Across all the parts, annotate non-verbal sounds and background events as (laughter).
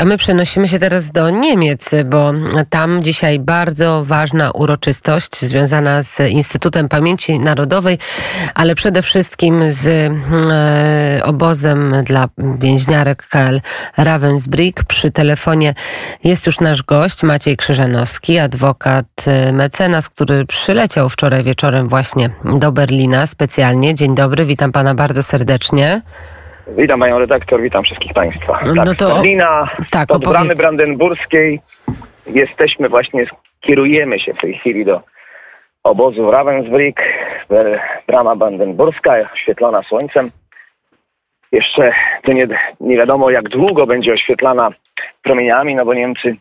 A my przenosimy się teraz do Niemiec, bo tam dzisiaj bardzo ważna uroczystość związana z Instytutem Pamięci Narodowej, ale przede wszystkim z e, obozem dla więźniarek KL Ravensbrück. Przy telefonie jest już nasz gość Maciej Krzyżanowski, adwokat, e, mecenas, który przyleciał wczoraj wieczorem właśnie do Berlina specjalnie. Dzień dobry, witam pana bardzo serdecznie. Witam panią redaktor, witam wszystkich państwa. No tak, to- Berlina, tak, od bramy opowiedz. brandenburskiej jesteśmy właśnie, kierujemy się w tej chwili do obozu Ravensbrück, brama brandenburska, oświetlona słońcem. Jeszcze to nie, nie wiadomo jak długo będzie oświetlana promieniami, no bo Niemcy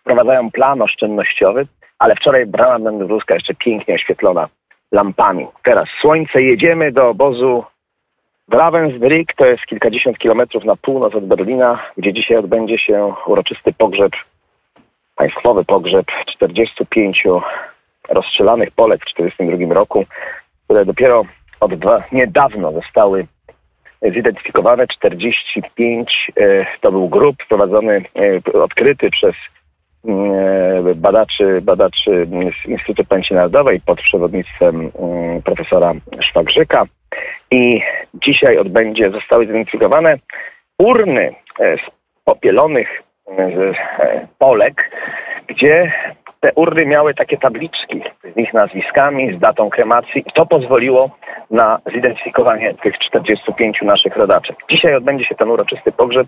wprowadzają plan oszczędnościowy, ale wczoraj brama brandenburska jeszcze pięknie oświetlona lampami. Teraz słońce, jedziemy do obozu Ravensbrück to jest kilkadziesiąt kilometrów na północ od Berlina, gdzie dzisiaj odbędzie się uroczysty pogrzeb, państwowy pogrzeb 45 rozstrzelanych Polek w 1942 roku, które dopiero od dwa, niedawno zostały zidentyfikowane. 45 e, to był grup prowadzony, e, odkryty przez badaczy, badaczy z Instytutu Pamięci Narodowej pod przewodnictwem mm, profesora Szwagrzyka. I dzisiaj odbędzie, zostały zidentyfikowane urny e, z popielonych e, e, Polek, gdzie te urny miały takie tabliczki z ich nazwiskami, z datą kremacji i to pozwoliło na zidentyfikowanie tych 45 naszych rodaczek. Dzisiaj odbędzie się ten uroczysty pogrzeb.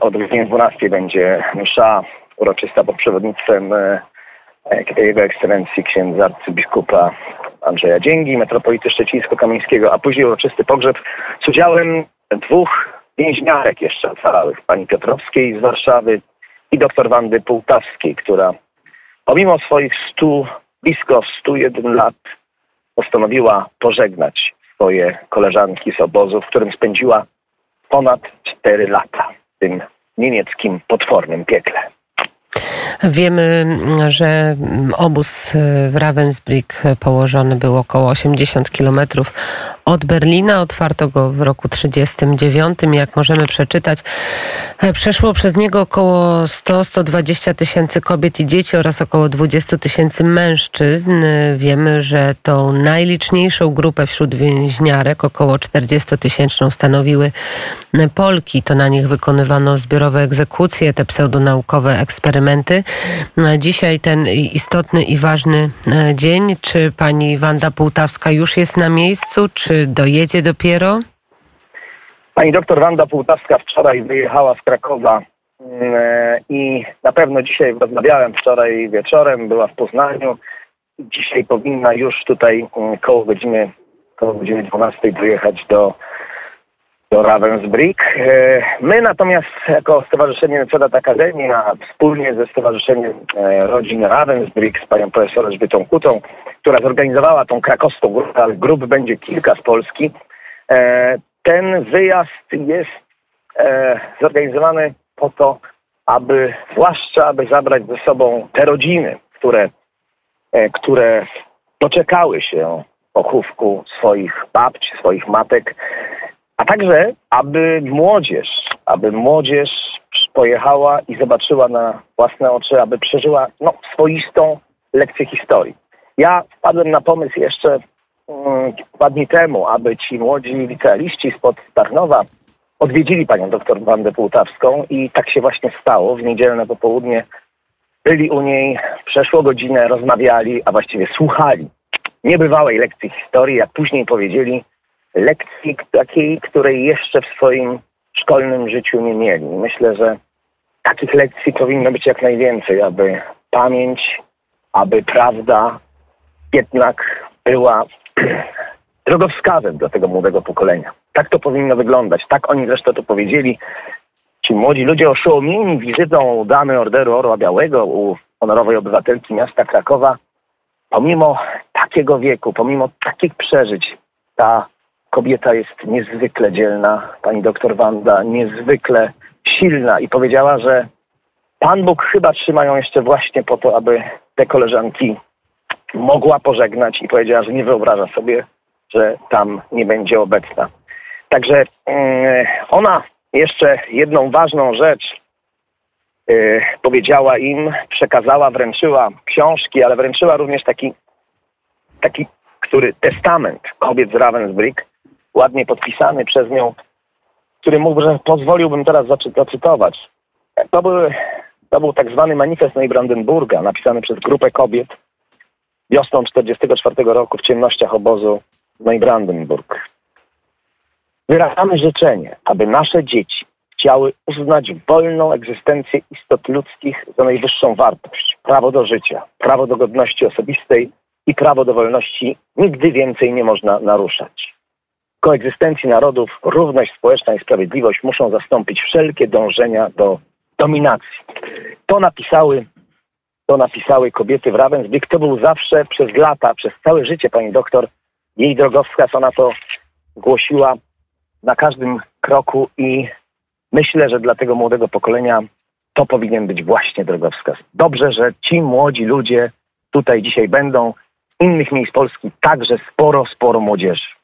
Od godziny 12 będzie msza uroczysta pod przewodnictwem e, e, jego ekscelencji księdza arcybiskupa Andrzeja Dzięgi, metropolity szczecińsko-kamińskiego, a później uroczysty pogrzeb z udziałem dwóch więźniarek jeszcze ocalałych, pani Piotrowskiej z Warszawy i doktor Wandy Półtawskiej, która pomimo swoich stu, blisko 101 lat postanowiła pożegnać swoje koleżanki z obozu, w którym spędziła ponad 4 lata w tym niemieckim potwornym piekle. Wiemy, że obóz w Ravensbrück położony był około 80 kilometrów od Berlina. Otwarto go w roku 1939. Jak możemy przeczytać, przeszło przez niego około 100-120 tysięcy kobiet i dzieci oraz około 20 tysięcy mężczyzn. Wiemy, że tą najliczniejszą grupę wśród więźniarek, około 40 tysięczną, stanowiły Polki. To na nich wykonywano zbiorowe egzekucje, te pseudonaukowe eksperymenty. Dzisiaj ten istotny i ważny e, dzień. Czy pani Wanda Półtawska już jest na miejscu, czy dojedzie dopiero? Pani doktor Wanda Półtawska wczoraj wyjechała z Krakowa mm, e, i na pewno dzisiaj rozmawiałem wczoraj wieczorem, była w Poznaniu. Dzisiaj powinna już tutaj mm, koło godziny, koło godziny 12 dojechać do, do Ravensbrück. E, My natomiast jako Stowarzyszenie Mecedat Akademia wspólnie ze Stowarzyszeniem e, Rodzin Ravensbrück z panią profesor Elżbietą Kutą, która zorganizowała tą krakowską grupę, ale grup będzie kilka z Polski, e, ten wyjazd jest zorganizowany po to, aby zwłaszcza aby zabrać ze sobą te rodziny, które, które doczekały się pochówku swoich babci, swoich matek, a także aby młodzież, aby młodzież pojechała i zobaczyła na własne oczy, aby przeżyła no, swoistą lekcję historii. Ja wpadłem na pomysł jeszcze mm, dwa dni temu, aby ci młodzi licealiści spod Tarnowa odwiedzili panią doktor Wandę Półtawską i tak się właśnie stało. W niedzielne popołudnie byli u niej, przeszło godzinę, rozmawiali, a właściwie słuchali niebywałej lekcji historii, jak później powiedzieli, lekcji takiej, której jeszcze w swoim szkolnym życiu nie mieli. Myślę, że takich lekcji powinno być jak najwięcej, aby pamięć, aby prawda jednak była (clears throat) drogowskazem dla tego młodego pokolenia. Tak to powinno wyglądać. Tak oni zresztą to powiedzieli. Ci młodzi ludzie oszołomieni wizytą damy Orderu Orła Białego u honorowej obywatelki miasta Krakowa, pomimo takiego wieku, pomimo takich przeżyć, ta kobieta jest niezwykle dzielna, pani doktor Wanda, niezwykle silna i powiedziała, że Pan Bóg chyba trzyma ją jeszcze właśnie po to, aby te koleżanki mogła pożegnać i powiedziała, że nie wyobraża sobie, że tam nie będzie obecna. Także mm, ona jeszcze jedną ważną rzecz y, powiedziała im, przekazała, wręczyła książki, ale wręczyła również taki, taki który testament kobiet z Ravensbrück, ładnie podpisany przez nią, który mógł, że pozwoliłbym teraz zacytować. To, były, to był tak zwany manifest Neubrandenburga, napisany przez grupę kobiet wiosną 1944 roku w ciemnościach obozu Neubrandenburg. Wyrażamy życzenie, aby nasze dzieci chciały uznać wolną egzystencję istot ludzkich za najwyższą wartość. Prawo do życia, prawo do godności osobistej i prawo do wolności nigdy więcej nie można naruszać. Koegzystencji narodów, równość społeczna i sprawiedliwość muszą zastąpić wszelkie dążenia do dominacji. To napisały, to napisały kobiety w Ravensbrück. To był zawsze przez lata, przez całe życie pani doktor, jej drogowskaz. Ona to głosiła na każdym kroku i myślę, że dla tego młodego pokolenia to powinien być właśnie drogowskaz. Dobrze, że ci młodzi ludzie tutaj dzisiaj będą. Z innych miejsc Polski także sporo, sporo młodzieży.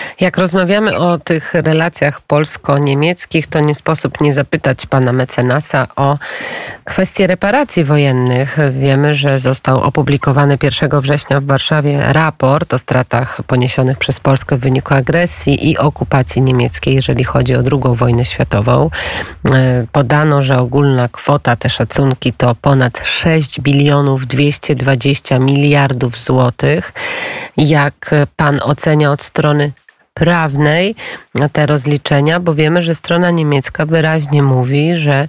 Jak rozmawiamy o tych relacjach polsko-niemieckich, to nie sposób nie zapytać pana mecenasa o kwestię reparacji wojennych. Wiemy, że został opublikowany 1 września w Warszawie raport o stratach poniesionych przez Polskę w wyniku agresji i okupacji niemieckiej, jeżeli chodzi o II wojnę światową. E, podano, że ogólna kwota, te szacunki to ponad 6 bilionów 220 miliardów złotych. Jak pan ocenia od strony prawnej te rozliczenia, bo wiemy, że strona niemiecka wyraźnie mówi, że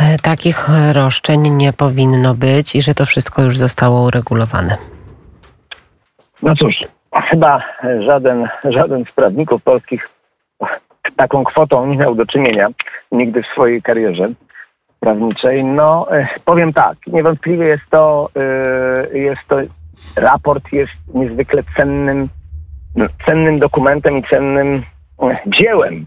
e, takich roszczeń nie powinno być i że to wszystko już zostało uregulowane. No cóż, chyba żaden, żaden z prawników polskich taką kwotą nie miał do czynienia nigdy w swojej karierze prawniczej. No, e, powiem tak, niewątpliwie jest to, e, jest to raport jest niezwykle cennym cennym dokumentem i cennym e, dziełem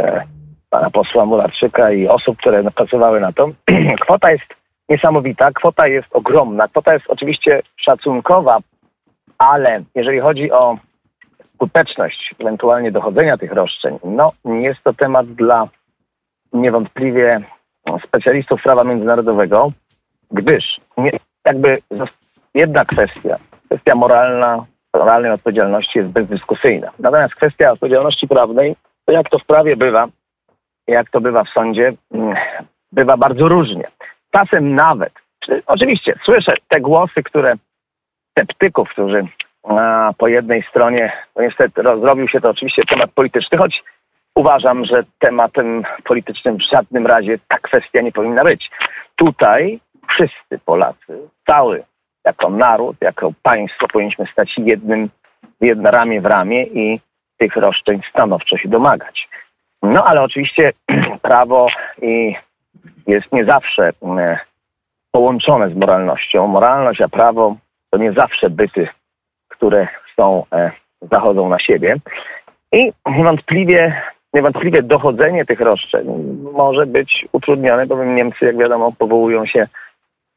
e, pana posła Mularczyka i osób, które pracowały na to. (clears throat) Kwota jest niesamowita, kwota jest ogromna. Kwota jest oczywiście szacunkowa, ale jeżeli chodzi o skuteczność ewentualnie dochodzenia tych roszczeń, no jest to temat dla niewątpliwie specjalistów prawa międzynarodowego, gdyż nie, jakby jedna kwestia, kwestia moralna, moralnej odpowiedzialności jest bezdyskusyjna. Natomiast kwestia odpowiedzialności prawnej, to jak to w prawie bywa, jak to bywa w sądzie, mm, bywa bardzo różnie. Czasem nawet, czy, oczywiście słyszę te głosy, które sceptyków, którzy a, po jednej stronie, no niestety zrobił się to oczywiście temat polityczny, choć uważam, że tematem politycznym w żadnym razie ta kwestia nie powinna być. Tutaj wszyscy Polacy, cały jako naród, jako państwo powinniśmy stać jednym, jedno ramię w ramię i tych roszczeń stanowczo się domagać. No ale oczywiście (clears throat) prawo jest nie zawsze e, połączone z moralnością. Moralność a prawo to nie zawsze byty, które są, e, zachodzą na siebie. I niewątpliwie, niewątpliwie dochodzenie tych roszczeń może być utrudnione, bowiem Niemcy, jak wiadomo, powołują się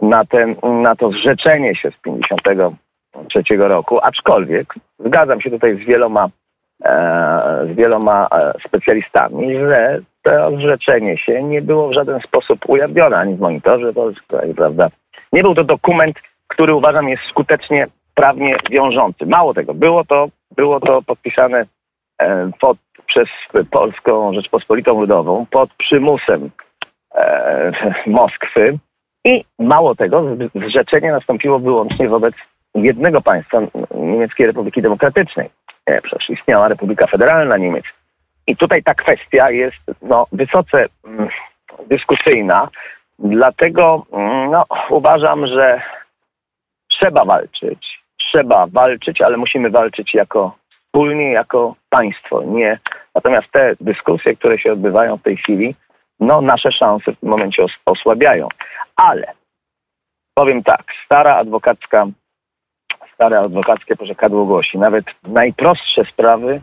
na, ten, na to zrzeczenie się z 53 roku, aczkolwiek zgadzam się tutaj z wieloma, e, z wieloma e, specjalistami, że to zrzeczenie się nie było w żaden sposób ujawnione ani w monitorze polskim, prawda. Nie był to dokument, który uważam jest skutecznie prawnie wiążący. Mało tego, było to, było to podpisane e, pod, przez Polską Rzeczpospolitą Ludową pod przymusem e, Moskwy, i mało tego, zrzeczenie nastąpiło wyłącznie wobec jednego państwa, Niemieckiej Republiki Demokratycznej. E, przecież istniała Republika Federalna Niemiec. I tutaj ta kwestia jest no, wysoce mm, dyskusyjna, dlatego mm, no, uważam, że trzeba walczyć. Trzeba walczyć, ale musimy walczyć jako wspólnie, jako państwo. Nie. Natomiast te dyskusje, które się odbywają w tej chwili, no nasze szanse w tym momencie os osłabiają. Ale powiem tak, stara adwokacka, stare adwokackie porzekadło głosi, nawet najprostsze sprawy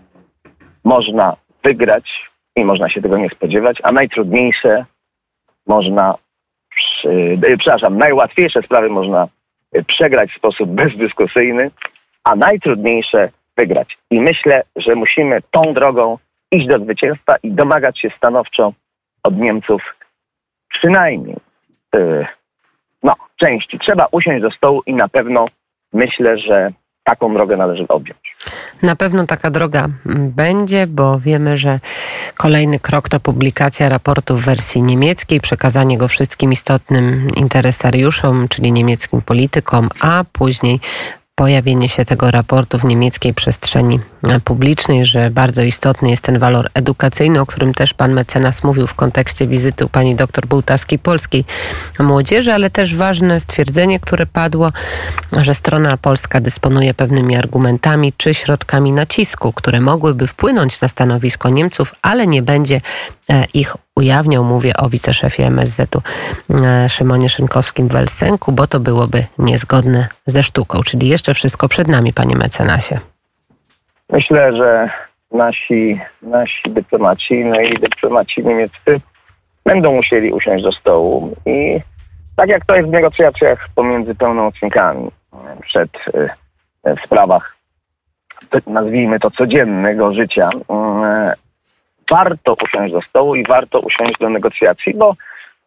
można wygrać i można się tego nie spodziewać, a najtrudniejsze można, e, przepraszam, najłatwiejsze sprawy można e, przegrać w sposób bezdyskusyjny, a najtrudniejsze wygrać. I myślę, że musimy tą drogą iść do zwycięstwa i domagać się stanowczo od Niemców przynajmniej y, no, części trzeba usiąść do stołu i na pewno myślę, że taką drogę należy objąć. Na pewno taka droga będzie, bo wiemy, że kolejny krok to publikacja raportu w wersji niemieckiej, przekazanie go wszystkim istotnym interesariuszom, czyli niemieckim politykom, a później pojawienie się tego raportu w niemieckiej przestrzeni publicznej, że bardzo istotny jest ten walor edukacyjny, o którym też pan mecenas mówił w kontekście wizyty u pani doktor Bułtawskiej Polskiej Młodzieży, ale też ważne stwierdzenie, które padło, że strona polska dysponuje pewnymi argumentami czy środkami nacisku, które mogłyby wpłynąć na stanowisko Niemców, ale nie będzie e, ich ujawniał, mówię o wiceszefie MSZ-u e, Szymonie Szynkowskim w Elsenku, bo to byłoby niezgodne ze sztuką. Czyli jeszcze wszystko przed nami, panie mecenasie. Myślę, że nasi, nasi dyplomaci, no i dyplomaci niemieccy będą musieli usiąść do stołu i tak jak to jest w negocjacjach pomiędzy pełnomocnikami przed w sprawach nazwijmy to codziennego życia, warto usiąść do stołu i warto usiąść do negocjacji, bo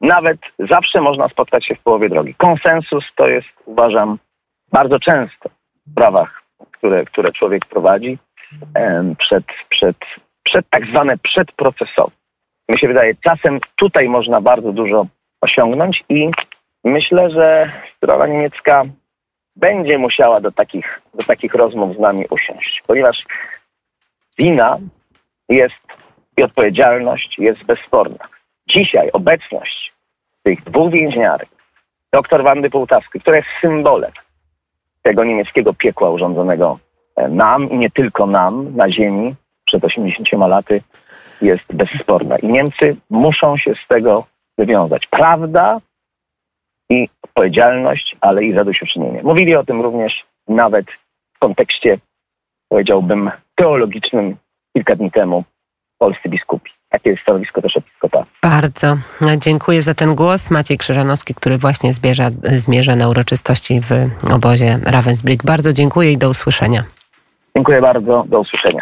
nawet zawsze można spotkać się w połowie drogi. Konsensus to jest, uważam, bardzo często w sprawach, które, które człowiek prowadzi przed, przed, przed tak zwane przedprocesowe. Mi się wydaje, czasem tutaj można bardzo dużo osiągnąć i myślę, że strona niemiecka będzie musiała do takich, do takich rozmów z nami usiąść, ponieważ wina jest i odpowiedzialność jest bezsporna. Dzisiaj obecność tych dwóch więźniarek, doktor Wandy Połtawskiej, która jest symbolem tego niemieckiego piekła urządzonego e, nam i nie tylko nam na ziemi przed 80 laty jest bezsporna. I Niemcy muszą się z tego wywiązać. Prawda i odpowiedzialność, ale i zadośćuczynienie. Mówili o tym również nawet w kontekście, powiedziałbym, teologicznym kilka dni temu polscy biskupi. Takie jest stanowisko też episkopa. Bardzo dziękuję za ten głos. Maciej Krzyżanowski, który właśnie zbierza, zmierza na uroczystości w obozie Ravensbrück. Bardzo dziękuję i do usłyszenia. Dziękuję bardzo. Do usłyszenia.